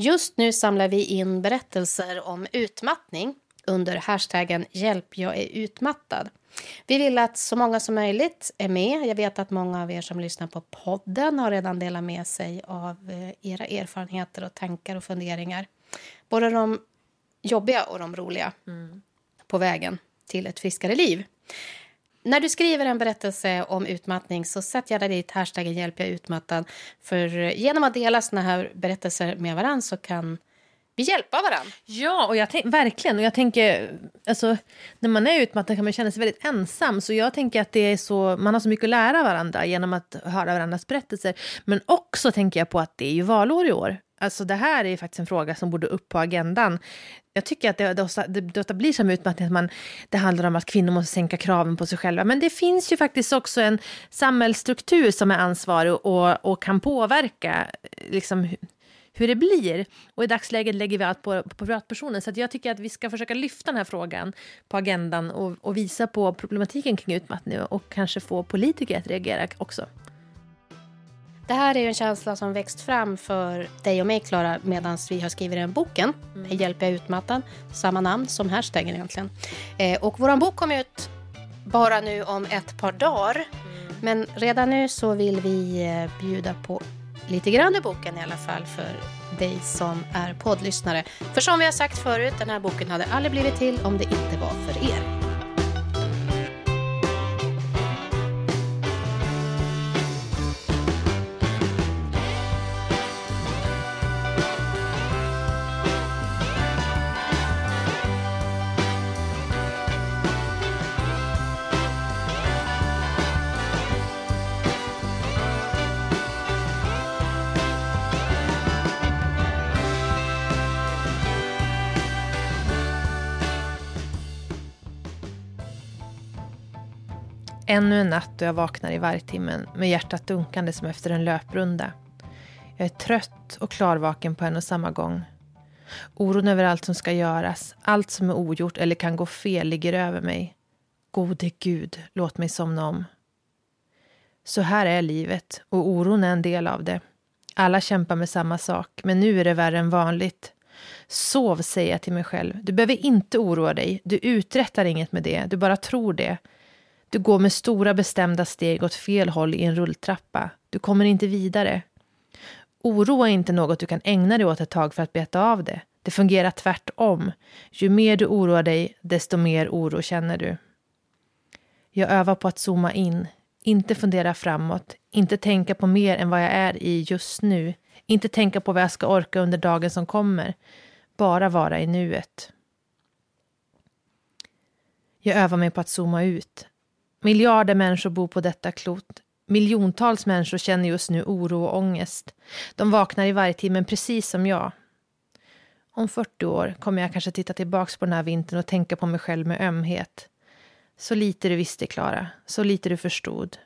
Just nu samlar vi in berättelser om utmattning under hashtaggen hjälp jag är utmattad. Vi vill att så många som möjligt är med. Jag vet att många av er som lyssnar på podden har redan delat med sig av eh, era erfarenheter och tankar och funderingar. Både de jobbiga och de roliga mm. på vägen till ett friskare liv. När du skriver en berättelse om utmattning så sätt gärna dit hashtaggen hjälp jag utmattad. För genom att dela såna här berättelser med varandra så kan vi hjälpa varandra. Ja, och jag verkligen. Och jag tänker, alltså, när man är utmattad kan man känna sig väldigt ensam. Så jag tänker att det är så, man har så mycket att lära varandra genom att höra varandras berättelser. Men också tänker jag på att det är ju valår i år. Alltså det här är faktiskt en fråga som borde upp på agendan. Jag tycker att det, det, det, det blir som utmattning att man, det handlar om att kvinnor måste sänka kraven på sig själva. Men det finns ju faktiskt också en samhällsstruktur som är ansvarig och, och kan påverka liksom, hur det blir. Och i dagsläget lägger vi allt på, på privatpersoner. Så jag tycker att vi ska försöka lyfta den här frågan på agendan och, och visa på problematiken kring utmattning och kanske få politiker att reagera också. Det här är en känsla som växt fram för dig och mig, Klara, medan vi har skrivit den boken. Mm. Hjälp jag utmattad. Samma namn som hashtaggen egentligen. Eh, och vår bok kom ut bara nu om ett par dagar. Mm. Men redan nu så vill vi eh, bjuda på lite grann i boken i alla fall för dig som är poddlyssnare. För som vi har sagt förut, den här boken hade aldrig blivit till om det inte var för er. Ännu en natt och jag vaknar i vargtimmen med hjärtat dunkande som efter en löprunda. Jag är trött och klarvaken på en och samma gång. Oron över allt som ska göras, allt som är ogjort eller kan gå fel ligger över mig. Gode Gud, låt mig somna om. Så här är livet och oron är en del av det. Alla kämpar med samma sak, men nu är det värre än vanligt. Sov, säger jag till mig själv. Du behöver inte oroa dig. Du uträttar inget med det. Du bara tror det. Du går med stora bestämda steg åt fel håll i en rulltrappa. Du kommer inte vidare. Oro är inte något du kan ägna dig åt ett tag för att beta av det. Det fungerar tvärtom. Ju mer du oroar dig, desto mer oro känner du. Jag övar på att zooma in, inte fundera framåt, inte tänka på mer än vad jag är i just nu, inte tänka på vad jag ska orka under dagen som kommer, bara vara i nuet. Jag övar mig på att zooma ut, Miljarder människor bor på detta klot. Miljontals människor känner just nu oro och ångest. De vaknar i varje timme, precis som jag. Om 40 år kommer jag kanske titta tillbaka på den här vintern och tänka på mig själv med ömhet. Så lite du visste, Klara. Så lite du förstod.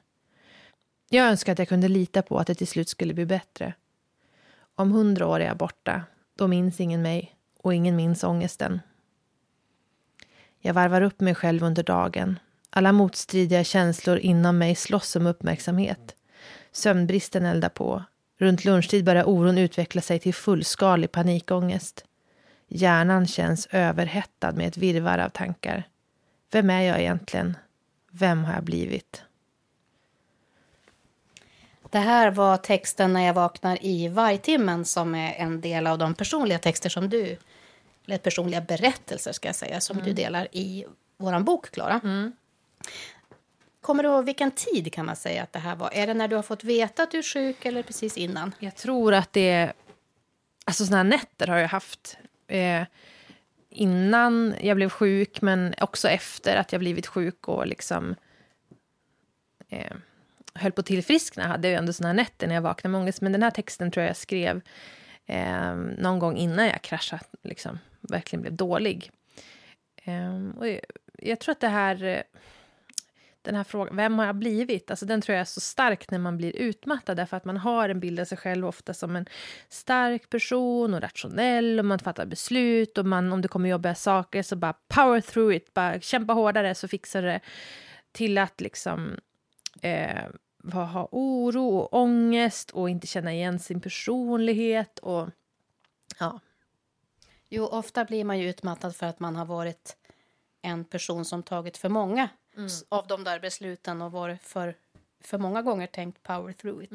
Jag önskar att jag kunde lita på att det till slut skulle bli bättre. Om hundra år är jag borta. Då minns ingen mig och ingen minns ångesten. Jag varvar upp mig själv under dagen alla motstridiga känslor inom mig slåss om uppmärksamhet. Sömnbristen eldar på. Runt lunchtid börjar oron utveckla sig till fullskalig panikångest. Hjärnan känns överhettad med ett virvar av tankar. Vem är jag egentligen? Vem har jag blivit? Det här var texten när jag vaknar i vargtimmen som är en del av de personliga texter som du, eller personliga berättelser ska jag säga, som mm. du delar i vår bok, Klara. Mm. Kommer du ihåg vilken tid kan man säga att det här var? Är det när du har fått veta att du är sjuk eller precis innan? Jag tror att det är... Alltså sådana här nätter har jag haft. Eh, innan jag blev sjuk, men också efter att jag blivit sjuk och liksom eh, höll på att tillfriskna. Hade jag ändå sådana här nätter när jag vaknade med ångest. Men den här texten tror jag jag skrev eh, någon gång innan jag kraschade, liksom verkligen blev dålig. Eh, och jag, jag tror att det här eh, den här frågan, vem har jag blivit? Alltså den tror jag är så stark när man blir utmattad därför att man har en bild av sig själv ofta som en stark person och rationell och man fattar beslut och man, om det kommer jobbiga saker så bara power through it, bara kämpa hårdare så fixar det till att liksom eh, ha oro och ångest och inte känna igen sin personlighet och Ja. Jo, ofta blir man ju utmattad för att man har varit en person som tagit för många av de där besluten och varit för, för många gånger tänkt power through it.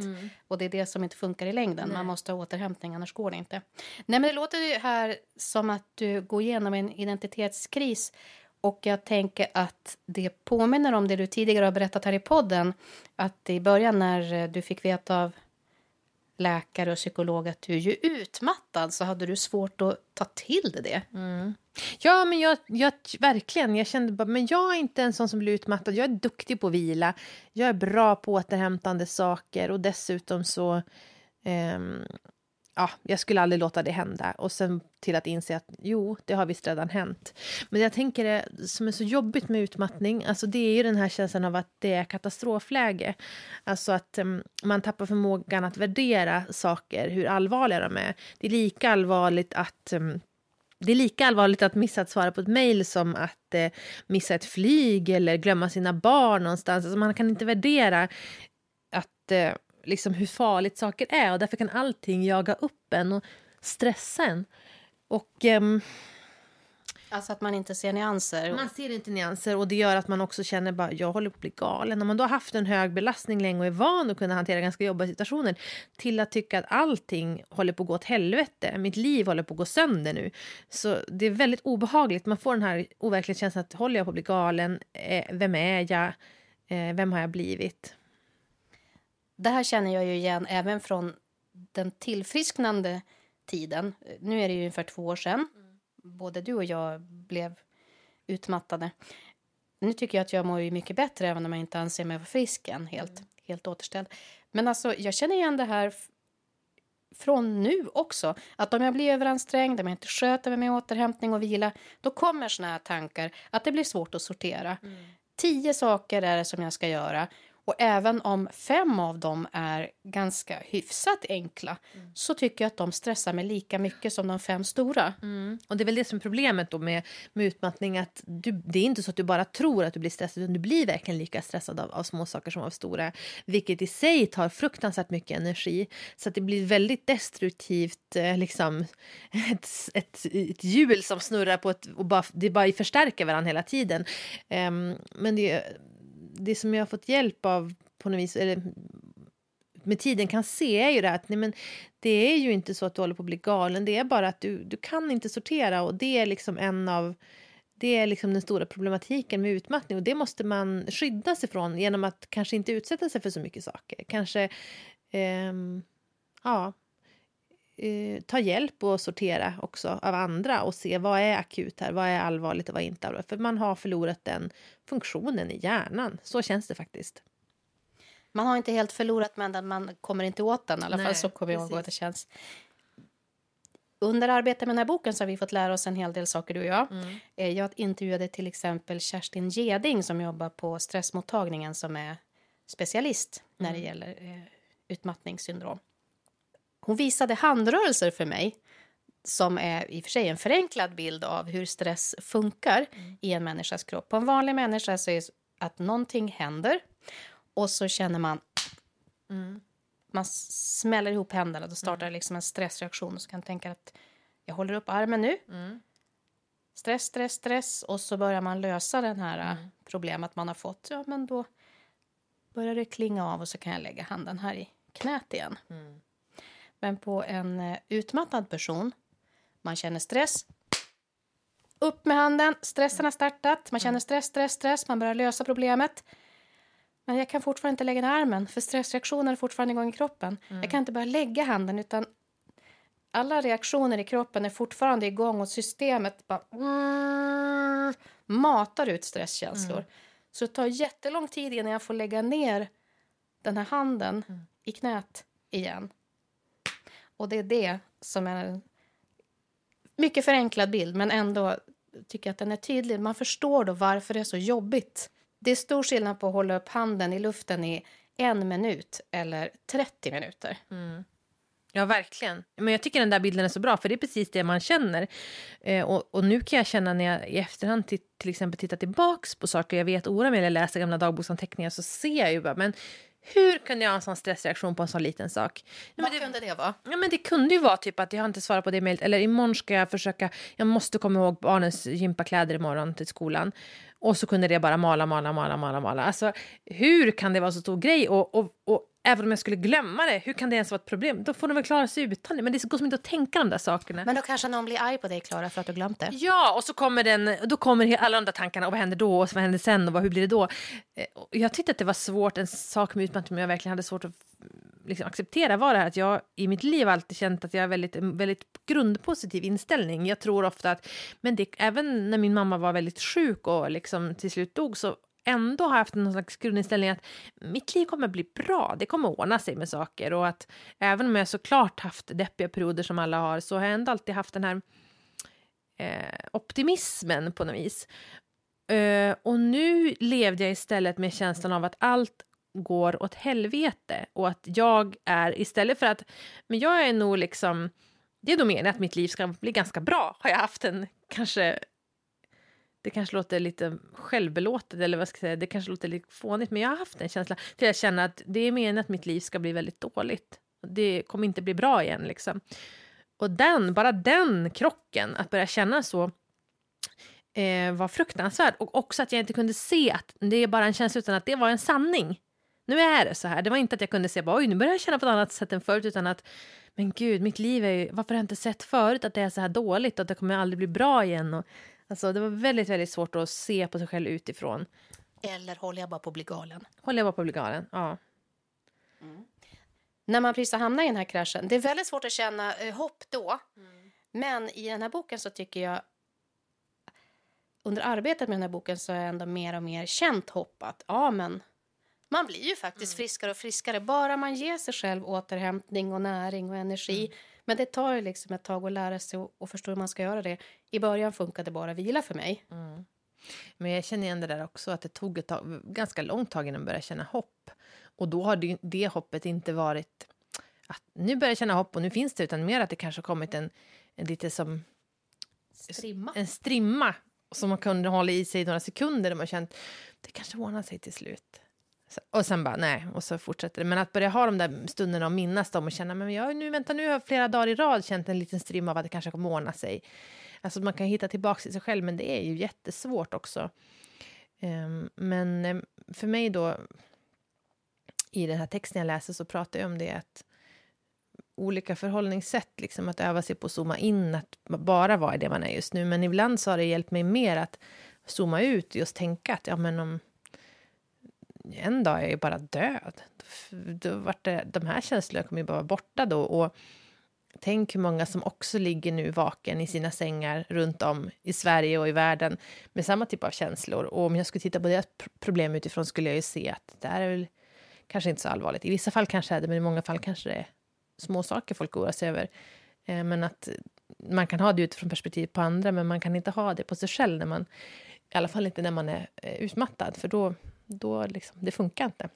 Och det är det som inte funkar i längden. Man måste ha återhämtning, annars går det inte. Nej, men det låter ju här som att du går igenom en identitetskris. Och jag tänker att det påminner om det du tidigare har berättat här i podden. Att i början när du fick veta av läkare och psykolog att du är ju utmattad så hade du svårt att ta till dig det. Mm. Ja, men jag, jag, verkligen. Jag kände bara, men jag är inte en sån som blir utmattad. Jag är duktig på att vila. Jag är bra på återhämtande saker och dessutom så... eh, ja, jag skulle aldrig låta det hända. Och sen till att inse att jo, det har visst redan hänt. Men jag tänker det som är så jobbigt med utmattning, alltså det är ju den här känslan av att det är katastrofläge. Alltså att um, man tappar förmågan att värdera saker, hur allvarliga de är. Det är lika allvarligt att um, det är lika allvarligt att missa att svara på ett mejl som att eh, missa ett flyg eller glömma sina barn någonstans. Alltså man kan inte värdera att, eh, liksom hur farligt saker är och därför kan allting jaga upp en och stressa en. Och ehm, Alltså att man inte ser nyanser. man ser inte nyanser och det gör att man också känner bara jag håller på att bli galen. Om man då har haft en hög belastning länge och är van att kunna hantera ganska jobbiga situationer till att tycka att allting håller på att gå åt helvete. Mitt liv håller på att gå sönder nu. Så det är väldigt obehagligt. Man får den här overkliga känslan att håller jag på att bli galen? Eh, vem är jag? Eh, vem har jag blivit? Det här känner jag ju igen även från den tillfrisknande tiden. Nu är det ju ungefär två år sedan. Både du och jag blev utmattade. Nu tycker jag att jag mår ju mycket bättre även om jag inte anser mig vara frisk än. Helt, helt återställd. Men alltså, jag känner igen det här från nu också. Att om jag blir överansträngd, om jag inte sköter mig med återhämtning och vila, då kommer såna här tankar att det blir svårt att sortera. Tio saker är det som jag ska göra. Och även om fem av dem är ganska hyfsat enkla så tycker jag att de stressar mig lika mycket som de fem stora. Och det är väl det som är problemet då med, med utmattning. Att du, det är inte så att du bara tror att du blir stressad, utan du blir verkligen lika stressad av, av små saker som av stora. Vilket i sig tar fruktansvärt mycket energi. Så att det blir väldigt destruktivt, eh, liksom ett, ett, ett hjul som snurrar på ett... Och bara, det bara förstärker varandra hela tiden. Ehm, men det, det som jag har fått hjälp av på något vis, eller med tiden kan se är ju det här att nej men, det är ju inte så att du håller på att bli galen. Det är bara att du, du kan inte sortera och det är liksom en av det är liksom den stora problematiken med utmattning och det måste man skydda sig från genom att kanske inte utsätta sig för så mycket saker. Kanske Eh, ja, eh, ta hjälp och sortera också av andra och se vad är akut här, vad är allvarligt och vad är inte allvarligt. För man har förlorat den funktionen i hjärnan. Så känns det faktiskt. Man har inte helt förlorat men man kommer inte åt den. I alla fall Nej, så kommer jag ihåg att det känns. Under arbetet med den här boken så har vi fått lära oss en hel del saker du och jag. Mm. Eh, Jag intervjuade till exempel Kerstin Geding som jobbar på stressmottagningen som är specialist när Mm. det gäller eh, utmattningssyndrom. Hon visade handrörelser för mig som är i och för sig en förenklad bild av hur stress funkar Mm. i en människas kropp. På en vanlig människa så är det att någonting händer och så känner man man smäller ihop händerna. Då startar liksom en stressreaktion. Och så kan tänka att jag håller upp armen nu. Stress, stress, stress. Och så börjar man lösa den här mm. problemet man har fått. Ja, men då börjar det klinga av och så kan jag lägga handen här i knät igen. Men på en eh, utmattad person, man känner stress. Upp med handen, stressen har startat. Man känner stress, stress, stress. Man börjar lösa problemet. Men jag kan fortfarande inte lägga ner armen för stressreaktionen är fortfarande igång i kroppen. Jag kan inte bara lägga handen utan alla reaktioner i kroppen är fortfarande igång och systemet bara mm, matar ut stresskänslor. Så det tar jättelång tid innan jag får lägga ner den här handen i knät igen. Och det är det som är en mycket förenklad bild men ändå tycker jag att den är tydlig. Man förstår då varför det är så jobbigt. Det är stor skillnad på att hålla upp handen i luften i en minut eller 30 minuter. Mm. Ja, verkligen. Men jag tycker den där bilden är så bra, för det är precis det man känner. Eh, och, och nu kan jag känna när jag i efterhand till, till exempel tittar tillbaks på saker jag vet oroar mig eller läser gamla dagboksanteckningar så ser jag ju bara, men hur kunde jag ha en sån stressreaktion på en sån liten sak? Ja, Vad det, kunde det vara? Ja, men det kunde ju vara typ att jag har inte svarat på det mejlet eller imorgon ska jag försöka, jag måste komma ihåg barnens gympakläder imorgon till skolan. Och så kunde det bara mala, mala, mala, mala, mala. Alltså hur kan det vara så stor grej? Och, och, och även om jag skulle glömma det, hur kan det ens vara ett problem? Då får de väl klara sig utan det. Men det går som inte att tänka de där sakerna. Men då kanske någon blir arg på dig, Klara, för att du glömt det. Ja, och så kommer den, då kommer alla de där tankarna. Och vad händer då? Och vad händer sen? Och vad, hur blir det då? Eh, jag tyckte att det var svårt, en sak med utmattning som jag verkligen hade svårt att liksom, acceptera var det här att jag i mitt liv alltid känt att jag har väldigt, en väldigt grundpositiv inställning. Jag tror ofta att, men det, även när min mamma var väldigt sjuk och liksom till slut dog så ändå har haft någon slags grundinställning att mitt liv kommer bli bra, det kommer ordna sig med saker och att även om jag såklart haft deppiga perioder som alla har så har jag ändå alltid haft den här eh, optimismen på något vis. Uh, och nu levde jag istället med känslan av att allt går åt helvete och att jag är istället för att, men jag är nog liksom, det är då meningen att mitt liv ska bli ganska bra, har jag haft en kanske det kanske låter lite självbelåtet eller vad ska jag säga, det kanske låter lite fånigt, men jag har haft en känsla till att känna att det är meningen att mitt liv ska bli väldigt dåligt. Det kommer inte bli bra igen liksom. Och den, bara den krocken, att börja känna så, eh, var fruktansvärd. Och också att jag inte kunde se att det är bara en känsla, utan att det var en sanning. Nu är det så här. Det var inte att jag kunde se, bara, oj, nu börjar jag känna på ett annat sätt än förut, utan att, men gud, mitt liv är ju, varför har jag inte sett förut att det är så här dåligt och att det kommer aldrig bli bra igen? Och, Alltså, det var väldigt, väldigt svårt att se på sig själv utifrån. Eller håller jag bara på att bli galen? Håller jag bara på att bli galen, ja. Mm. När man precis har hamnat i den här kraschen, det är väldigt svårt att känna eh, hopp då. Mm. Men i den här boken så tycker jag under arbetet med den här boken så har jag ändå mer och mer känt hopp att ja men man blir ju faktiskt mm. friskare och friskare bara man ger sig själv återhämtning och näring och energi. Mm. Men det tar ju liksom ett tag att lära sig och, och förstå hur man ska göra det. I början funkade bara vila för mig. Mm. Men jag känner igen det där också, att det tog ett tag, ganska långt tag innan jag började känna hopp. Och då har det, det hoppet inte varit att nu börjar jag känna hopp och nu finns det, utan mer att det kanske har kommit en, en lite som... Strimma. En strimma som man kunde hålla i sig några sekunder och man känt det kanske ordnar sig till slut. Och sen bara, nej, och så fortsätter det. Men att börja ha de där stunderna och minnas dem och känna, men jag nu, vänta, nu har jag flera dagar i rad känt en liten strimma av att det kanske kommer ordna sig. Alltså man kan hitta tillbaka till sig själv, men det är ju jättesvårt också. Um, men ehm, för mig då, i den här texten jag läser så pratar jag om det att olika förhållningssätt, liksom att öva sig på att zooma in, att bara vara i det man är just nu. Men ibland så har det hjälpt mig mer att zooma ut och just tänka att ja, men om en dag är jag bara död. Då vart det, de här känslorna kommer ju bara vara borta då. Och tänk hur många som också ligger nu vaken i sina sängar runt om i Sverige och i världen med samma typ av känslor. Och om jag skulle titta på deras problem utifrån skulle jag ju se att det här är väl kanske inte så allvarligt. I vissa fall kanske är det, men i många fall kanske det är små saker folk oroar sig över. Eh, men att man kan ha det utifrån perspektiv på andra, men man kan inte ha det på sig själv när man, i alla fall inte när man är eh, utmattad, för då, då liksom, det funkar inte.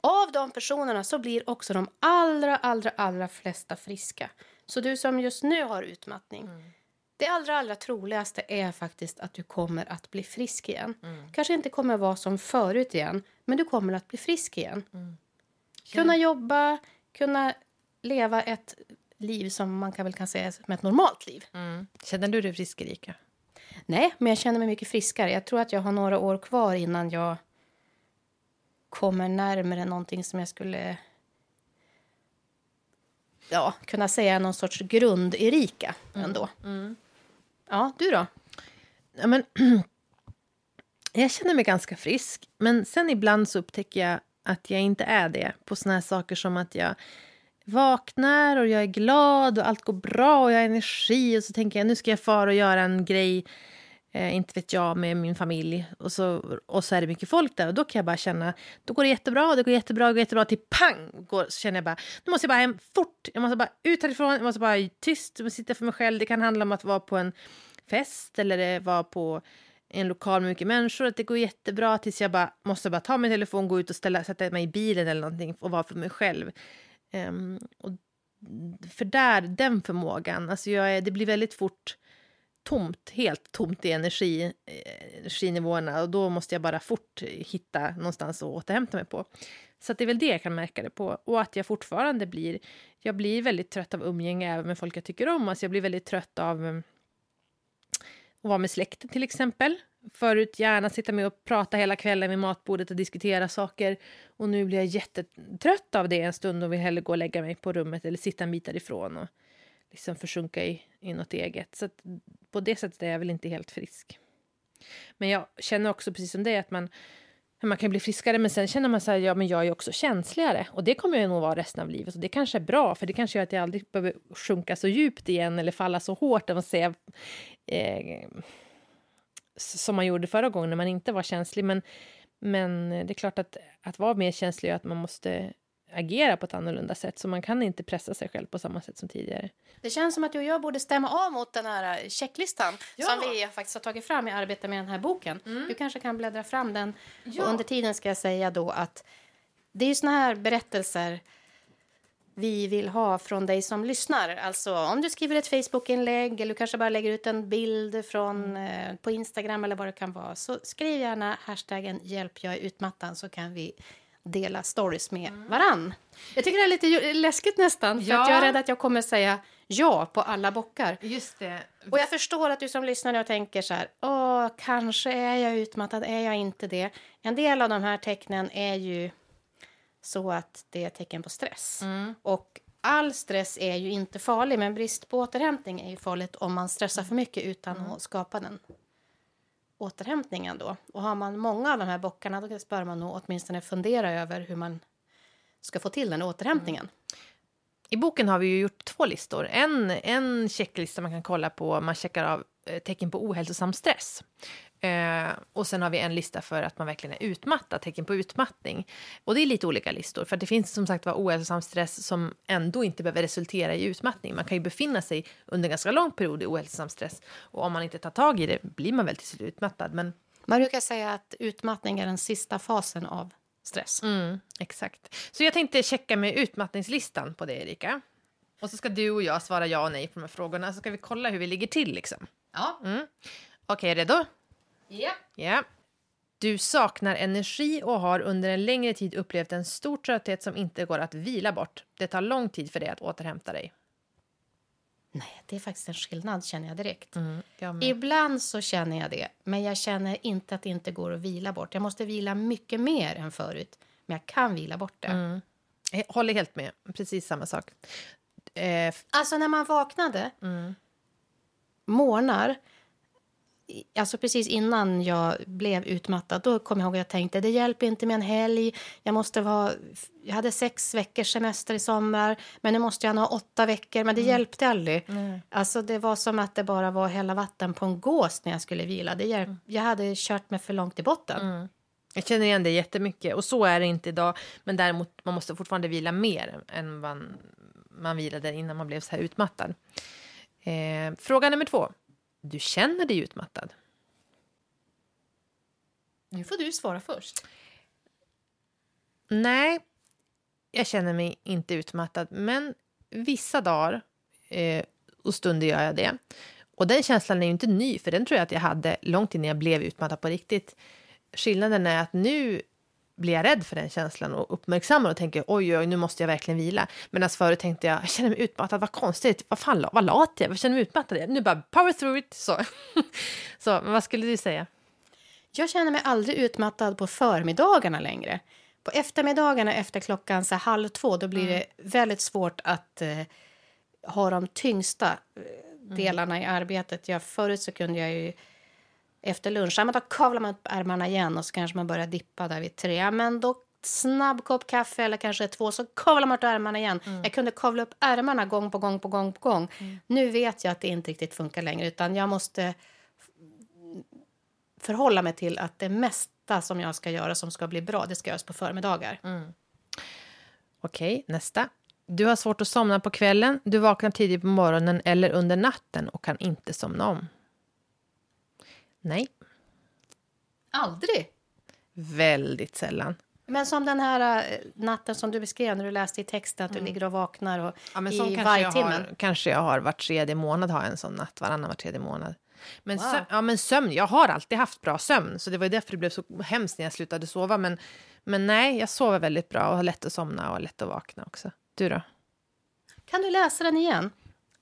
Av de personerna så blir också de allra, allra, allra flesta friska. Så du som just nu har utmattning, mm. det allra, allra troligaste är faktiskt att du kommer att bli frisk igen. Mm. Kanske inte kommer att vara som förut igen, men du kommer att bli frisk igen. Mm. Kunna jobba, kunna leva ett liv som man kan väl kan säga som ett normalt liv. Mm. Känner du dig frisk, Erika? Nej, men jag känner mig mycket friskare. Jag tror att jag har några år kvar innan jag kommer närmare någonting som jag skulle ja, kunna säga någon sorts grund-Erika mm. ändå. Mm. Ja, du då? Ja, men, jag känner mig ganska frisk, men sen ibland så upptäcker jag att jag inte är det på såna här saker som att jag vaknar och jag är glad och allt går bra och jag har energi och så tänker jag nu ska jag fara och göra en grej eh, inte vet jag, med min familj. Och så, och så är det mycket folk där och då kan jag bara känna, då går det jättebra, det går jättebra, det går jättebra, till pang går, så känner jag bara, nu måste jag bara hem fort, jag måste bara ut härifrån, jag måste bara tyst, jag måste sitta för mig själv. Det kan handla om att vara på en fest eller eh, vara på en lokal med mycket människor, att det går jättebra tills jag bara måste bara ta min telefon, gå ut och ställa, sätta mig i bilen eller någonting och vara för mig själv. Um, och för där, den förmågan, alltså jag är, det blir väldigt fort tomt, helt tomt i energi, eh, energinivåerna och då måste jag bara fort hitta någonstans att återhämta mig på. Så att det är väl det jag kan märka det på. Och att jag fortfarande blir, jag blir väldigt trött av umgänge även med folk jag tycker om. Alltså jag blir väldigt trött av um, att vara med släkten till exempel. Förut gärna sitta med och prata hela kvällen vid matbordet och diskutera saker. Och nu blir jag jättetrött av det en stund och vill hellre gå och lägga mig på rummet eller sitta en bit därifrån och liksom försjunka i, i något eget. Så på det sättet är jag väl inte helt frisk. Men jag känner också precis som dig, att man, man kan bli friskare men sen känner man så här, ja men jag är också känsligare och det kommer jag nog vara resten av livet och det kanske är bra för det kanske gör att jag aldrig behöver sjunka så djupt igen eller falla så hårt, att säga, eh, som man gjorde förra gången när man inte var känslig. Men, men det är klart att, att vara mer känslig gör att man måste agera på ett annorlunda sätt. Så man kan inte pressa sig själv på samma sätt som tidigare. Det känns som att du och jag borde stämma av mot den här checklistan ja. som vi faktiskt har tagit fram i arbetet med den här boken. Mm. Du kanske kan bläddra fram den. Ja. Och under tiden ska jag säga då att det är såna här berättelser vi vill ha från dig som lyssnar. Alltså om du skriver ett Facebook-inlägg eller du kanske bara lägger ut en bild från, eh, på Instagram eller vad det kan vara. Så skriv gärna hashtaggen hjälp jag är utmattad så kan vi dela stories med mm. varann. Jag tycker det är lite läskigt nästan, för ja. jag är rädd att jag kommer säga ja på alla bockar. Just det. Och jag förstår att du som lyssnar nu tänker så här, åh, kanske är jag utmattad, är jag inte det? En del av de här tecknen är ju så att det är tecken på stress. Mm. Och all stress är ju inte farlig, men brist på återhämtning är ju farligt om man stressar för mycket utan mm. att skapa den återhämtningen då. Och har man många av de här bockarna då bör man nog åtminstone fundera över hur man ska få till den återhämtningen. Mm. I boken har vi ju gjort två listor. En, en checklista man kan kolla på, man checkar av eh, tecken på ohälsosam stress. Eh, och sen har vi en lista för att man verkligen är utmattad, tecken på utmattning. Och det är lite olika listor, för det finns som sagt var ohälsosam stress som ändå inte behöver resultera i utmattning. Man kan ju befinna sig under en ganska lång period i ohälsosam stress och om man inte tar tag i det blir man väl till slut utmattad. Men... Man brukar säga att utmattning är den sista fasen av stress. Mm, exakt. Så jag tänkte checka med utmattningslistan på det, Erika. Och så ska du och jag svara ja och nej på de här frågorna, så ska vi kolla hur vi ligger till. Liksom. Ja. Mm. Okej, okay, redo? Ja. Ja. Du saknar energi och har under en längre tid upplevt en stor trötthet som inte går att vila bort. Det tar lång tid för dig att återhämta dig. Nej, det är faktiskt en skillnad känner jag direkt. Mm, jag Ibland så känner jag det, men jag känner inte att det inte går att vila bort. Jag måste vila mycket mer än förut, men jag kan vila bort det. Mm. Jag håller helt med. Precis samma sak. Eh, alltså när man vaknade, mm. morgnar, alltså precis innan jag blev utmattad, då kom jag ihåg att jag tänkte det hjälper inte med en helg. Jag måste vara, jag hade sex veckors semester i sommar, men nu måste jag ha åtta veckor. Men det mm. hjälpte aldrig. Mm. Alltså det var som att det bara var hälla vatten på en gås när jag skulle vila. Det hjälp, mm. Jag hade kört mig för långt i botten. Mm. Jag känner igen det jättemycket och så är det inte idag. Men däremot man måste fortfarande vila mer än man, man vilade innan man blev så här utmattad. Eh, fråga nummer två. Du känner dig utmattad. Nu får du svara först. Nej, jag känner mig inte utmattad. Men vissa dagar eh, och stunder gör jag det. Och den känslan är ju inte ny, för den tror jag att jag hade långt innan jag blev utmattad på riktigt. Skillnaden är att nu blir jag rädd för den känslan och uppmärksammar och tänker oj, oj, nu måste jag verkligen vila. Medan förut tänkte jag, jag känner mig utmattad, vad konstigt, vad fan, vad lat jag jag känner mig utmattad. Nu bara power through it. Så, så vad skulle du säga? Jag känner mig aldrig utmattad på förmiddagarna längre. På eftermiddagarna efter klockan så halv två, då blir mm. det väldigt svårt att eh, ha de tyngsta eh, delarna mm. i arbetet. Jag, förut så kunde jag ju efter lunch. men då kavlar man upp ärmarna igen och så kanske man börjar dippa där vid tre. Men då snabb kopp kaffe eller kanske två så kavlar man upp ärmarna igen. Mm. Jag kunde kavla upp ärmarna gång på gång på gång på gång. Mm. Nu vet jag att det inte riktigt funkar längre utan jag måste förhålla mig till att det mesta som jag ska göra som ska bli bra, det ska göras på förmiddagar. Mm. Okej, okay, nästa. Du har svårt att somna på kvällen, du vaknar tidigt på morgonen eller under natten och kan inte somna om. Nej. Aldrig? Väldigt sällan. Men som den här uh, natten som du beskrev när du läste i texten, att mm. du ligger och vaknar och ja, men i vargtimmen. Kanske jag har var tredje månad har jag en sån natt, varannan var tredje månad. Men, wow. sömn, ja, men sömn, jag har alltid haft bra sömn, så det var därför det blev så hemskt när jag slutade sova. Men, Men nej, jag sover väldigt bra och har lätt att somna och lätt att vakna också. Du då? Kan du läsa den igen?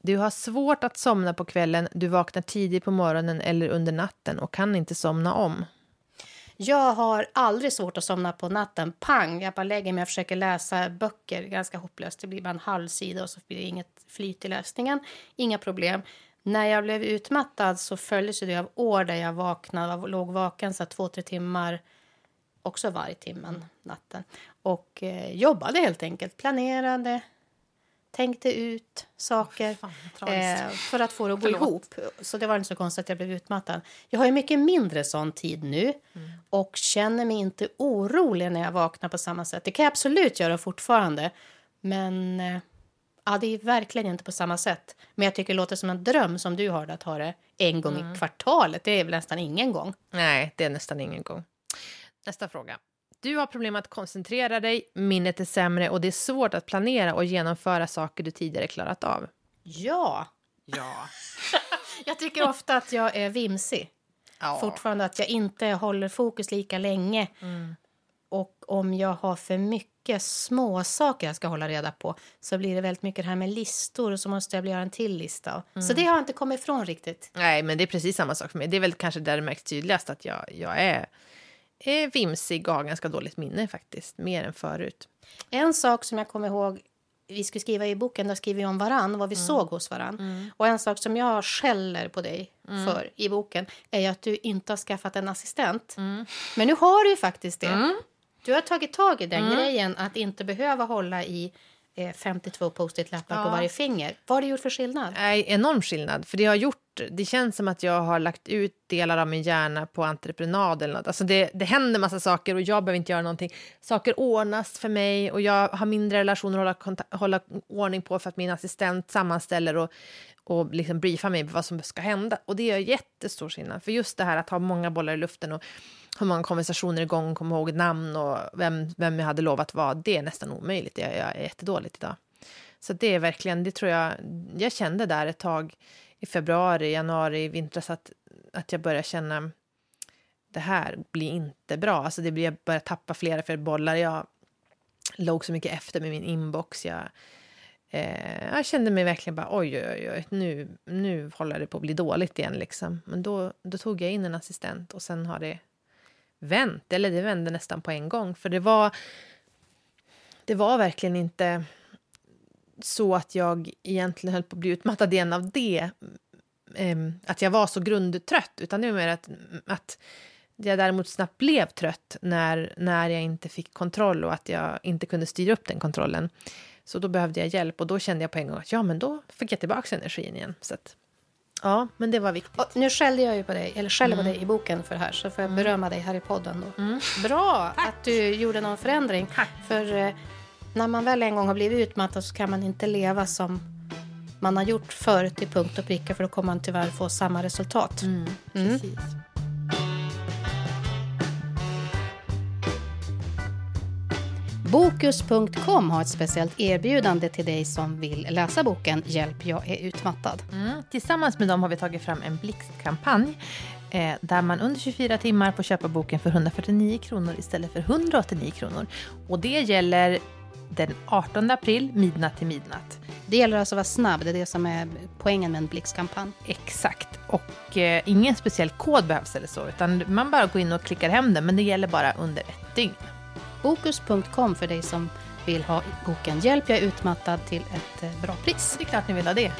Du har svårt att somna på kvällen, du vaknar tidigt på morgonen eller under natten och kan inte somna om. Jag har aldrig svårt att somna på natten. Pang, jag bara lägger mig och försöker läsa böcker. Ganska hopplöst. Det blir bara en halv sida och så blir det inget flyt i läsningen. Inga problem. När jag blev utmattad så följdes det av år där jag vaknade, låg vaken så två, tre timmar också varje timme, natten. Och eh, jobbade helt enkelt, planerade, tänkte ut saker Fan, eh, för att få det att gå ihop. Så det var inte så konstigt att jag blev utmattad. Jag har ju mycket mindre sån tid nu mm. och känner mig inte orolig när jag vaknar på samma sätt. Det kan jag absolut göra fortfarande, men eh, ja, det är verkligen inte på samma sätt. Men jag tycker det låter som en dröm som du har att ha det en gång mm. i kvartalet. Det är väl nästan ingen gång. Nej, det är nästan ingen gång. Nästa fråga. Du har problem att koncentrera dig, minnet är sämre och det är svårt att planera och genomföra saker du tidigare klarat av. Ja. Ja. jag tycker ofta att jag är vimsig. Ja. Fortfarande att jag inte håller fokus lika länge. Mm. Och om jag har för mycket små saker jag ska hålla reda på så blir det väldigt mycket det här med listor och så måste jag göra en till lista. Mm. Så det har jag inte kommit ifrån riktigt. Nej, men det är precis samma sak för mig. Det är väl kanske där det märks tydligast att jag, jag är är vimsig och har ganska dåligt minne faktiskt, mer än förut. En sak som jag kommer ihåg, vi skulle skriva i boken, där skriver vi om varann, vad vi mm. såg hos varann. Mm. Och en sak som jag skäller på dig mm. för i boken är att du inte har skaffat en assistent. Mm. Men nu har du ju faktiskt det. Mm. Du har tagit tag i den mm. grejen att inte behöva hålla i 52 post-it-lappar ja. på varje finger. Vad har det gjort för skillnad? Nej, enorm skillnad. För det har gjort, det känns som att jag har lagt ut delar av min hjärna på entreprenad eller något. Alltså det, det händer massa saker och jag behöver inte göra någonting. Saker ordnas för mig och jag har mindre relationer att hålla, hålla ordning på för att min assistent sammanställer och, och liksom briefar mig på vad som ska hända. Och det gör jättestor skillnad. För just det här att ha många bollar i luften och hur många konversationer igång, komma ihåg namn och vem, vem jag hade lovat vad. det är nästan omöjligt. Jag, jag är jättedåligt idag. Så det är verkligen, det tror jag, jag kände där ett tag i februari, januari, i vintras att, att jag började känna det här blir inte bra. Alltså det blir, jag börjar tappa flera fler bollar. Jag låg så mycket efter med min inbox. Jag, eh, jag kände mig verkligen bara oj, oj, oj, nu, nu håller det på att bli dåligt igen. Liksom. Men då, då tog jag in en assistent och sen har det vänt, eller det vände nästan på en gång. För det var, det var verkligen inte så att jag egentligen höll på att bli utmattad igen av det. Ehm, att jag var så grundtrött, utan det var mer att, att jag däremot snabbt blev trött när, när jag inte fick kontroll och att jag inte kunde styra upp den kontrollen. Så då behövde jag hjälp och då kände jag på en gång att ja, men då fick jag tillbaka energin igen. Så att, Ja, men det var viktigt. Och nu skällde jag ju på dig, eller skäller mm. på dig i boken för det här, så får jag mm. berömma dig här i podden då. Mm. Bra Tack. att du gjorde någon förändring. Tack. För eh, när man väl en gång har blivit utmattad så kan man inte leva som man har gjort förut till punkt och pricka för då kommer man tyvärr få samma resultat. Mm, mm. Precis. Bokus.com har ett speciellt erbjudande till dig som vill läsa boken Hjälp, jag är utmattad. Mm. Tillsammans med dem har vi tagit fram en blixtkampanj eh, där man under 24 timmar får köpa boken för 149 kronor istället för 189 kronor. Och det gäller den 18 april, midnatt till midnatt. Det gäller alltså att vara snabb, det är det som är poängen med en blixtkampanj. Exakt, och eh, ingen speciell kod behövs eller så, utan man bara går in och klickar hem den, men det gäller bara under ett dygn. Bokus.com för dig som vill ha boken Hjälp, jag är utmattad till ett eh, bra pris. Det är klart ni vill ha det.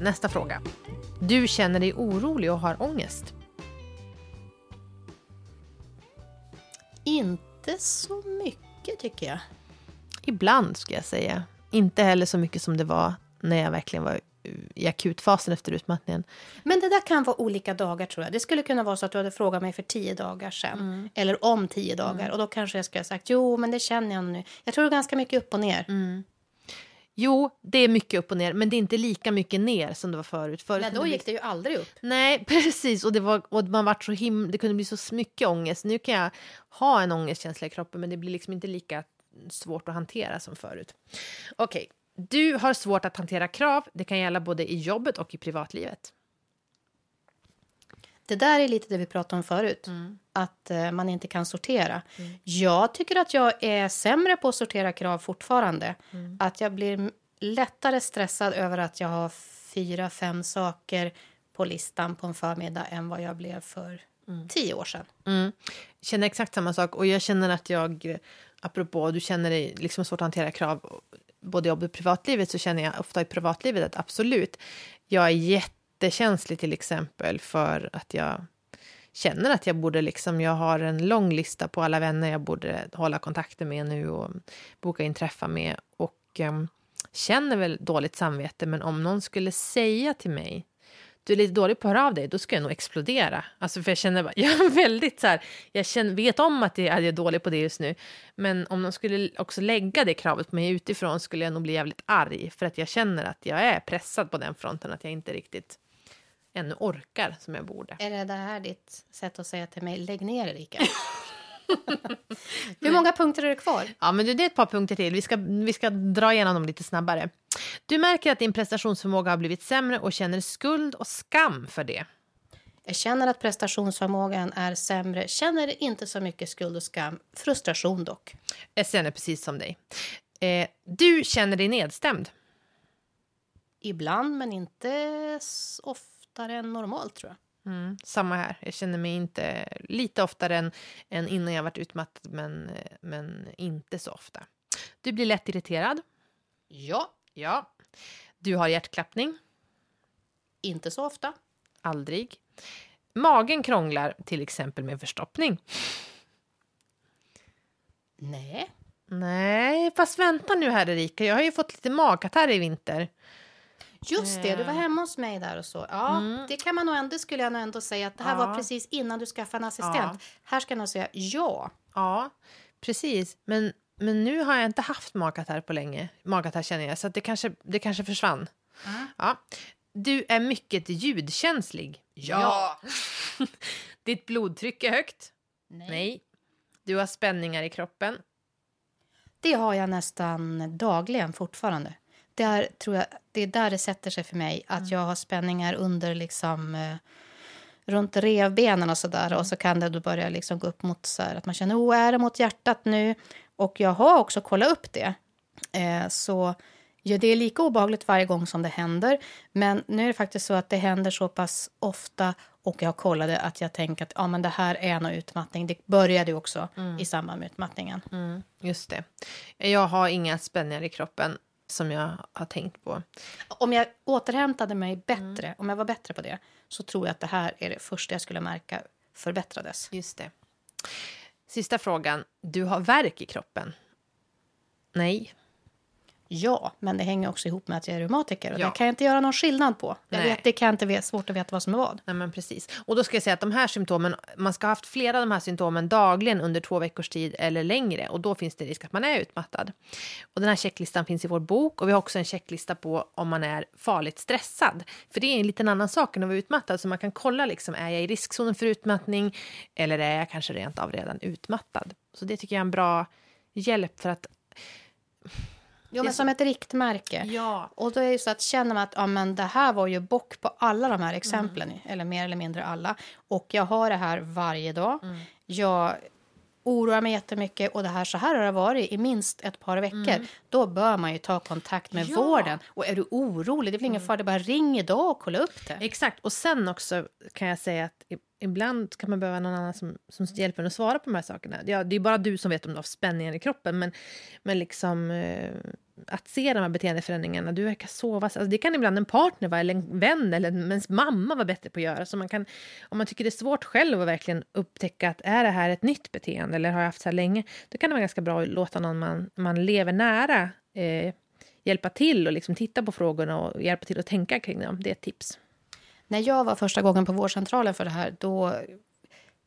Nästa fråga. Du känner dig orolig och har ångest? Inte så mycket, tycker jag. Ibland, ska jag säga. Inte heller så mycket som det var när jag verkligen var i akutfasen efter utmattningen. Men det där kan vara olika dagar tror jag. Det skulle kunna vara så att du hade frågat mig för tio dagar sedan. Mm. Eller om tio dagar. Mm. Och då kanske jag skulle ha sagt jo men det känner jag nu. Jag tror det är ganska mycket upp och ner. Mm. Jo, det är mycket upp och ner, men det är inte lika mycket ner som det var förut. förut Nej, då gick det ju aldrig upp. Nej, precis. Och, det, var, och man var så him det kunde bli så mycket ångest. Nu kan jag ha en ångestkänsla i kroppen, men det blir liksom inte lika svårt att hantera som förut. Okej, okay. Du har svårt att hantera krav. Det kan gälla både i jobbet och i privatlivet. Det där är lite det vi pratade om förut. Att eh, man inte kan sortera. Jag tycker att jag är sämre på att sortera krav fortfarande. Att jag blir lättare stressad över att jag har fyra, fem saker på listan på en förmiddag än vad jag blev för tio år sedan. Mm. Jag känner exakt samma sak. Och jag känner att jag, eh, apropå, du känner dig liksom svårt att hantera krav både jobb och privatlivet, så känner jag ofta i privatlivet att absolut, jag är jättekänslig till exempel för att jag känner att jag borde liksom, jag har en lång lista på alla vänner jag borde hålla kontakter med nu och boka in träffar med och em, känner väl dåligt samvete, men om någon skulle säga till mig du är lite dålig på att höra av dig, då ska jag nog explodera. Alltså för jag känner, jag är väldigt så här, jag känner, vet om att jag är dålig på det just nu, men om de skulle också lägga det kravet på mig utifrån skulle jag nog bli jävligt arg, för att jag känner att jag är pressad på den fronten, att jag inte riktigt ännu orkar som jag borde. Är det det här ditt sätt att säga till mig, lägg ner Erika? Hur många punkter är det kvar? Ja, men du, det är ett par punkter till. Vi ska, vi ska dra igenom dem lite snabbare. Du märker att din prestationsförmåga har blivit sämre och känner skuld och skam för det. Jag känner att prestationsförmågan är sämre. Känner inte så mycket skuld och skam. Frustration dock. Jag känner precis som dig. Eh, du känner dig nedstämd. Ibland, men inte oftare än normalt tror jag. Mm, samma här. Jag känner mig inte lite oftare än, än innan jag varit utmattad, men, men inte så ofta. Du blir lätt irriterad. Ja, Ja. Du har hjärtklappning. inte så ofta. Aldrig. Magen krånglar, till exempel med förstoppning. Nej. Nej, fast vänta nu här Erika. Jag har ju fått lite magkatarr i vinter. Just det, du var hemma hos mig där och så. Ja, det kan man nog ändå, skulle jag nog ändå säga att det här Ja. var precis innan du skaffade en assistent. Ja. Här ska jag nog säga ja. Ja, precis. Men, men nu har jag inte haft magkatarr på länge. Magkatarr känner jag, så det, kanske, det kanske försvann. Ja. Du är mycket ljudkänslig. Ja. Ditt blodtryck är högt. Nej. Nej. Du har spänningar i kroppen. Det har jag nästan dagligen fortfarande. Där tror jag, det är där det sätter sig för mig. Att jag har spänningar under liksom eh, runt revbenen och sådär. Och så kan det då börja liksom gå upp mot så här, att man känner, oh, är det mot hjärtat nu? Och jag har också kollat upp det. Eh, så ja, det är lika obehagligt varje gång som det händer. Men nu är det faktiskt så att det händer så pass ofta och jag kollade att jag tänker att ja, men det här är nog utmattning. Det började också i samband med utmattningen. Mm, just det. Jag har inga spänningar i kroppen som jag har tänkt på. Om jag återhämtade mig bättre, om jag var bättre på det så tror jag att det här är det första jag skulle märka förbättrades. Just det. Sista frågan. Du har värk i kroppen. Nej. Ja, men det hänger också ihop med att jag är reumatiker och Ja. det kan jag inte göra någon skillnad på. Jag Nej. vet, det kan inte veta, svårt att veta vad som är vad. Nej, men precis. Och då ska jag säga att de här symptomen, man ska ha haft flera av de här symptomen dagligen under två veckors tid eller längre och då finns det risk att man är utmattad. Och den här checklistan finns i vår bok och vi har också en checklista på om man är farligt stressad. För det är en liten annan sak än att vara utmattad så man kan kolla liksom, är jag i riskzonen för utmattning eller är jag kanske rent av redan utmattad? Så det tycker jag är en bra hjälp för att Jo, men som ett riktmärke. Ja. Och då är det så att känner man att ja, men det här var ju bock på alla de här exemplen, Mm. eller mer eller mindre alla. Och jag har det här varje dag. Mm. Jag oroar mig jättemycket och det här så här har det varit i minst ett par veckor. Då bör man ju ta kontakt med Mm. Ja. Mm. vården. Och är du orolig, det är väl ingen fara, det är bara ring idag och kolla upp det. Exakt. Och sen också kan jag säga att ibland kan man behöva någon annan som, som hjälper en att svara på de här sakerna. Ja, det är bara du som vet om du har spänningar i kroppen, men, men liksom eh, att se de här beteendeförändringarna, du verkar sova, alltså det kan ibland en partner vara, eller en vän eller ens mamma vara bättre på att göra. Så man kan, om man tycker det är svårt själv att verkligen upptäcka att är det här ett nytt beteende eller har jag haft så här länge, då kan det vara ganska bra att låta någon man, man lever nära eh, hjälpa till och liksom titta på frågorna och hjälpa till att tänka kring dem. Det är ett tips. När jag var första gången på vårdcentralen för det här, då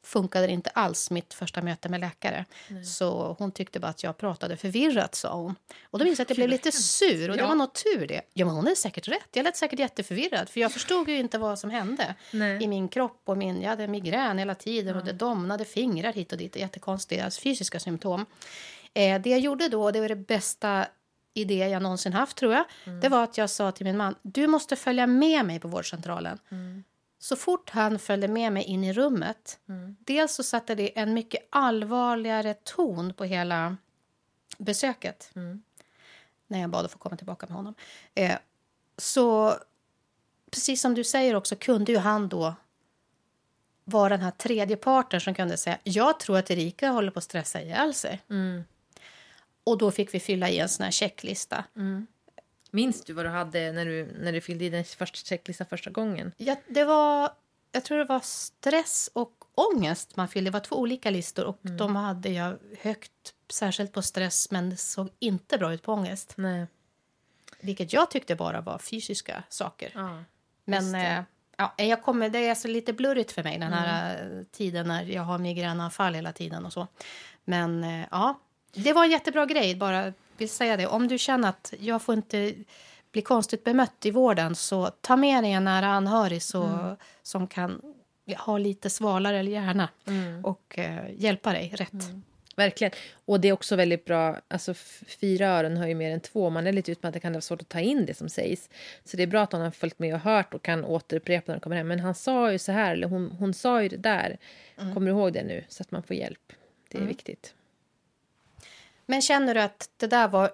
funkade det inte alls mitt första möte med läkare. Så hon tyckte bara att jag pratade förvirrat, sa hon. Och då minns jag att jag blev lite sur och det Ja. var nog tur det. Ja, men hon hade säkert rätt. Jag lät säkert jätteförvirrad för jag förstod ju inte vad som hände Nej. i min kropp och min, jag hade migrän hela tiden och det domnade fingrar hit och dit, jättekonstiga fysiska symptom. Eh, det jag gjorde då, det var det bästa idé jag någonsin haft, tror jag. Det var att jag sa till min man, du måste följa med mig på vårdcentralen. Så fort han följde med mig in i rummet, dels så satte det en mycket allvarligare ton på hela besöket. När jag bad att få komma tillbaka med honom. Eh, så precis som du säger också kunde ju han då vara den här tredje parten som kunde säga jag tror att Erika håller på att stressa ihjäl sig. Och då fick vi fylla i en sån här checklista. Minns du vad du hade när du, när du fyllde i din första checklista första gången? Ja, det var, jag tror det var stress och ångest man fyllde. Det var två olika listor och de hade jag högt, särskilt på stress, men det såg inte bra ut på ångest. Nej. Vilket jag tyckte bara var fysiska saker. Ja. Men eh, ja, jag kommer, det är så lite blurrigt för mig den här eh, tiden när jag har migränanfall hela tiden och så. Men eh, ja, det var en jättebra grej, bara vill säga det. Om du känner att jag får inte bli konstigt bemött i vården så ta med dig en nära anhörig så, som kan ha lite svalare hjärna och eh, hjälpa dig rätt. Verkligen. Och det är också väldigt bra, alltså fyra öron hör ju mer än två. Man är lite utmattad, kan det vara svårt att ta in det som sägs. Så det är bra att hon har följt med och hört och kan återupprepa när hon kommer hem. Men han sa ju så här, eller hon, hon sa ju det där. Kommer du ihåg det nu? Så att man får hjälp. Det är viktigt. Men känner du att det där var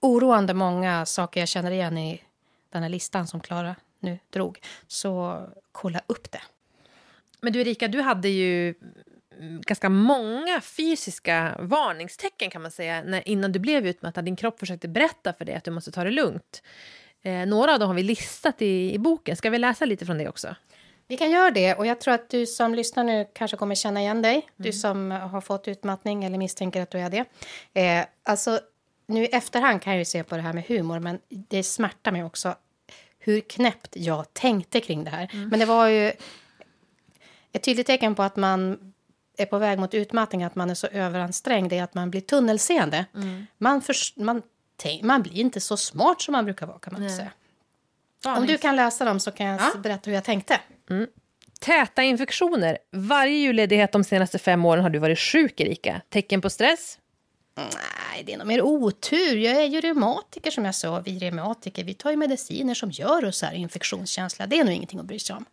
oroande många saker jag känner igen i den här listan som Klara nu drog, så kolla upp det. Men du Erika, du hade ju ganska många fysiska varningstecken kan man säga när, innan du blev utmattad. Din kropp försökte berätta för dig att du måste ta det lugnt. Eh, några av dem har vi listat i, i boken. Ska vi läsa lite från det också? Vi kan göra det och jag tror att du som lyssnar nu kanske kommer känna igen dig. Du som har fått utmattning eller misstänker att du är det. Eh, alltså, nu i efterhand kan jag ju se på det här med humor men det smärtar mig också hur knäppt jag tänkte kring det här. Men det var ju ett tydligt tecken på att man är på väg mot utmattning, att man är så överansträngd, är att man blir tunnelseende. Man, förs- man, man blir inte så smart som man brukar vara kan man Nej. säga. Om du kan läsa dem så kan jag Ja. berätta hur jag tänkte. Täta infektioner. Varje julledighet de senaste fem åren har du varit sjuk, Erika. Tecken på stress? Nej, det är nog mer otur. Jag är ju reumatiker som jag sa. Vi reumatiker vi tar ju mediciner som gör oss här infektionskänsliga. Det är nog ingenting att bry sig om.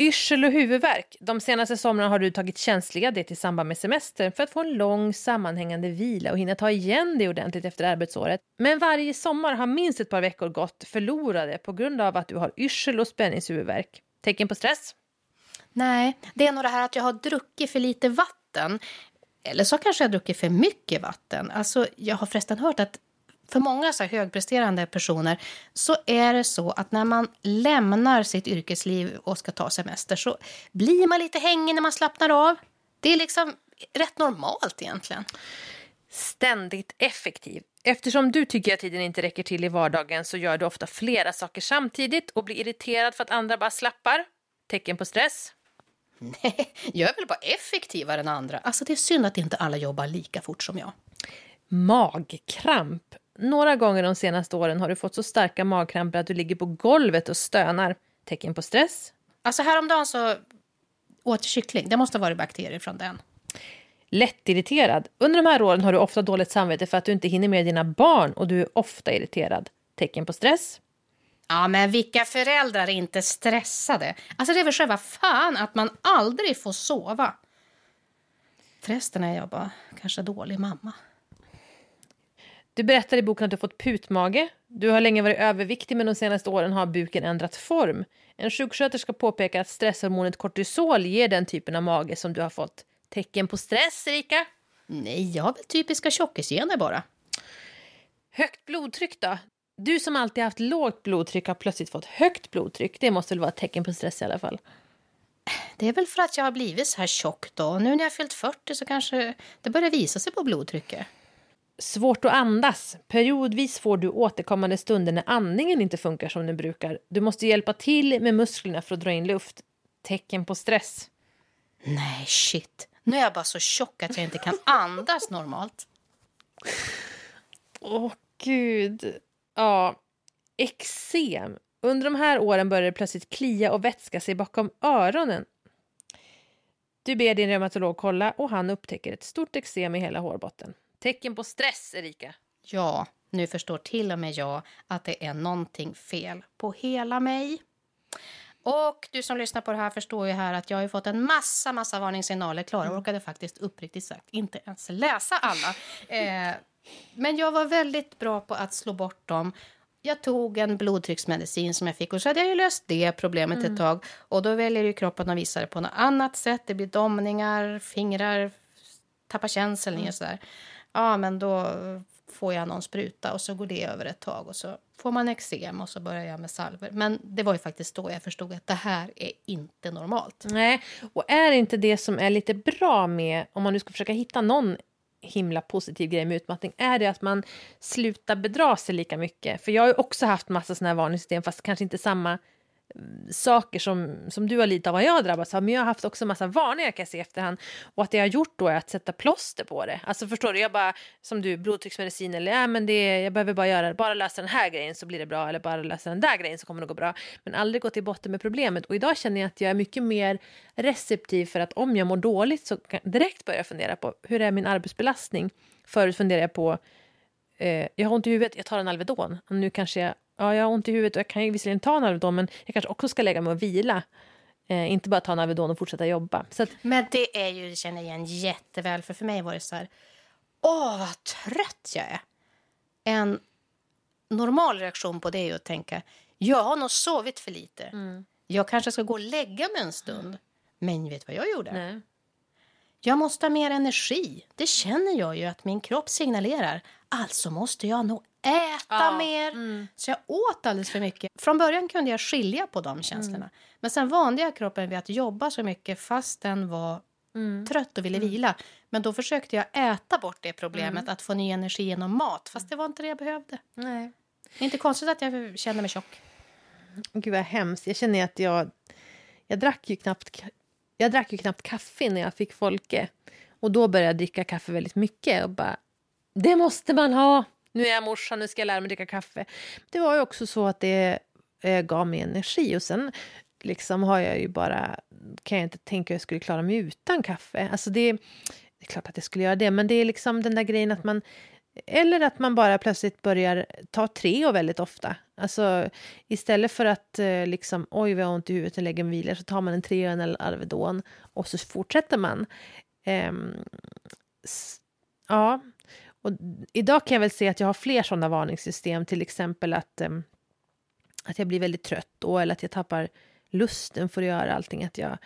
Yrsel och huvudvärk. De senaste somrarna har du tagit tjänstledigt i samband med semestern för att få en lång sammanhängande vila och hinna ta igen det ordentligt efter arbetsåret. Men varje sommar har minst ett par veckor gått förlorade på grund av att du har yrsel och spänningshuvudvärk. Tecken på stress? Nej, det är nog det här att jag har druckit för lite vatten. Eller så kanske jag druckit för mycket vatten. Alltså, jag har förresten hört att för många så högpresterande personer så är det så att när man lämnar sitt yrkesliv och ska ta semester så blir man lite hängig när man slappnar av. Det är liksom rätt normalt egentligen. Ständigt effektiv. Eftersom du tycker att tiden inte räcker till i vardagen så gör du ofta flera saker samtidigt och blir irriterad för att andra bara slappar. Tecken på stress? Nej, jag är väl bara effektivare än andra. Alltså det är synd att inte alla jobbar lika fort som jag. Magkramp. Några gånger de senaste åren har du fått så starka magkramper att du ligger på golvet och stönar. Tecken på stress? Alltså häromdagen så åt kyckling. Det måste ha varit bakterier från den. Lättirriterad. Under de här åren har du ofta dåligt samvete för att du inte hinner med dina barn och du är ofta irriterad. Tecken på stress? Ja, men vilka föräldrar är inte stressade? Alltså det är väl själva fan att man aldrig får sova. Förresten är jag bara kanske dålig mamma. Du berättar i boken att du har fått putmage. Du har länge varit överviktig men de senaste åren har buken ändrat form. En sjuksköterska påpekar att stresshormonet kortisol ger den typen av mage som du har fått. Tecken på stress, Erika? Nej, jag har väl typiska tjockisgener bara. Högt blodtryck då? Du som alltid haft lågt blodtryck har plötsligt fått högt blodtryck. Det måste väl vara ett tecken på stress i alla fall. Det är väl för att jag har blivit så här tjock då. Nu när jag fyllt 40 så kanske det börjar visa sig på blodtrycket. Svårt att andas. Periodvis får du återkommande stunder när andningen inte funkar som den brukar. Du måste hjälpa till med musklerna för att dra in luft. Tecken på stress. Nej, shit. Nu är jag bara så tjock att jag inte kan andas normalt. Åh, gud. Ja, eksem. Under de här åren börjar det plötsligt klia och vätska sig bakom öronen. Du ber din reumatolog kolla och han upptäcker ett stort eksem i hela hårbotten. Tecken på stress, Erika. Ja, Nu förstår till och med jag att det är någonting fel på hela mig. Och du som lyssnar på det här förstår ju här att jag har fått en massa, massa varningssignaler. Klara mm. orkade faktiskt uppriktigt sagt inte ens läsa alla. Eh, men jag var väldigt bra på att slå bort dem. Jag tog en blodtrycksmedicin som jag fick och så hade jag ju löst det problemet mm. ett tag. Och då väljer ju kroppen att visa det på något annat sätt. Det blir domningar, fingrar, tappar känseln mm. och sådär. Ja, men då får jag någon spruta och så går det över ett tag och så får man eksem och så börjar jag med salver. Men det var ju faktiskt då jag förstod att det här är inte normalt. Nej, och är inte det som är lite bra med, om man nu ska försöka hitta någon himla positiv grej med utmattning är det att man slutar bedra sig lika mycket. För jag har ju också haft massa sådana här varningssystem fast kanske inte samma saker som, som du har lidit av vad jag har drabbats av, men jag har haft också massa varningar kan jag se efterhand. Och att det jag har gjort då är att sätta plåster på det. Alltså förstår du, jag bara, som du, blodtrycksmedicin eller ja men det, jag behöver bara göra, bara lösa den här grejen så blir det bra, eller bara lösa den där grejen så kommer det gå bra. Men aldrig gå till botten med problemet. Och idag känner jag att jag är mycket mer receptiv för att om jag mår dåligt så kan jag direkt börja fundera på hur är min arbetsbelastning? Förut funderade jag på, eh, jag har ont i huvudet, jag tar en Alvedon. Och nu kanske jag ja, jag har ont i huvudet och jag kan ju visserligen ta Alvedon men jag kanske också ska lägga mig och vila. Eh, inte bara ta en Alvedon och fortsätta jobba. Så att... Men det är ju, det känner jag igen jätteväl, för för mig var det så här, åh vad trött jag är. En normal reaktion på det är att tänka, jag har nog sovit för lite. Mm. Jag kanske ska gå och lägga mig en stund. Men vet vad jag gjorde? Nej. Jag måste ha mer energi. Det känner jag ju att min kropp signalerar. Alltså måste jag nog äta ja. mer. Mm. Så jag åt alldeles för mycket. Från början kunde jag skilja på de känslorna. Mm. Men sen vande jag kroppen vid att jobba så mycket fast den var mm. trött och ville mm. vila. Men då försökte jag äta bort det problemet, mm. att få ny energi genom mat. Fast det var inte det jag behövde. Nej. Det är inte konstigt att jag känner mig tjock. Gud vad hemskt. Jag känner att jag... Jag drack ju knappt, jag drack ju knappt kaffe när jag fick Folke. Och då började jag dricka kaffe väldigt mycket. Och bara, det måste man ha! nu är jag morsan, nu ska jag lära mig dricka kaffe. Det var ju också så att det eh, gav mig energi och sen liksom har jag ju bara, kan jag inte tänka att jag skulle klara mig utan kaffe. Alltså det, det är klart att jag skulle göra det, men det är liksom den där grejen att man eller att man bara plötsligt börjar ta Treo väldigt ofta. Alltså istället för att eh, liksom oj vad jag har ont i huvudet och lägger mig vilar så tar man en Treo eller Alvedon och så fortsätter man. Um, ja, och idag kan jag väl se att jag har fler sådana varningssystem, till exempel att, um, att jag blir väldigt trött då, eller att jag tappar lusten för att göra allting. Att jag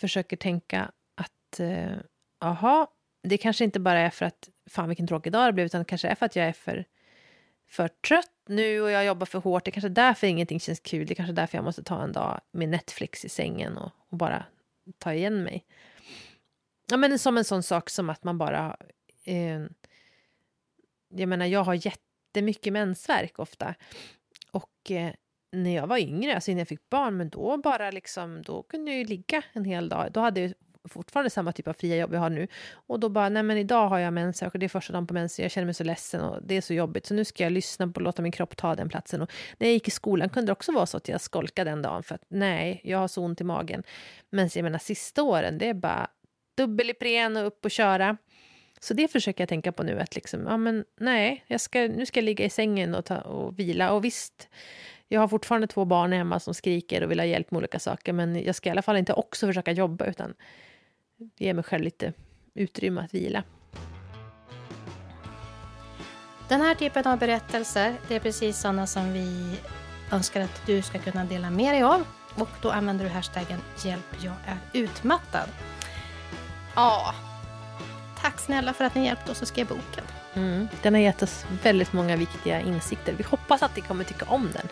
försöker tänka att, uh, det kanske inte bara är för att fan vilken tråkig dag det blev, utan det kanske är för att jag är för, för trött nu och jag jobbar för hårt. Det kanske är därför ingenting känns kul. Det kanske är därför jag måste ta en dag med Netflix i sängen och, och bara ta igen mig. Ja, men som en sån sak som att man bara eh, jag menar, jag har jättemycket mensvärk ofta. Och eh, när jag var yngre, alltså innan jag fick barn, men då bara liksom, då kunde jag ju ligga en hel dag. Då hade jag fortfarande samma typ av fria jobb jag har nu. Och då bara, nej men idag har jag mensvärk och det är första dagen på mensen, jag känner mig så ledsen och det är så jobbigt, så nu ska jag lyssna på och låta min kropp ta den platsen. Och när jag gick i skolan kunde det också vara så att jag skolkade den dagen för att nej, jag har så ont i magen. Men jag menar sista åren, det är bara dubbel Ipren och upp och köra. Så det försöker jag tänka på nu, att liksom, ja men nej, jag ska, nu ska jag ligga i sängen och, ta, och vila. Och visst, jag har fortfarande två barn hemma som skriker och vill ha hjälp med olika saker, men jag ska i alla fall inte också försöka jobba, utan ge mig själv lite utrymme att vila. Den här typen av berättelser, det är precis sådana som vi önskar att du ska kunna dela med dig av. Och då använder du hashtaggen hjälp jag är utmattad. Ja, Tack snälla för att ni hjälpte oss att skriva boken. Mm, den har gett oss väldigt många viktiga insikter. Vi hoppas att ni kommer tycka om den.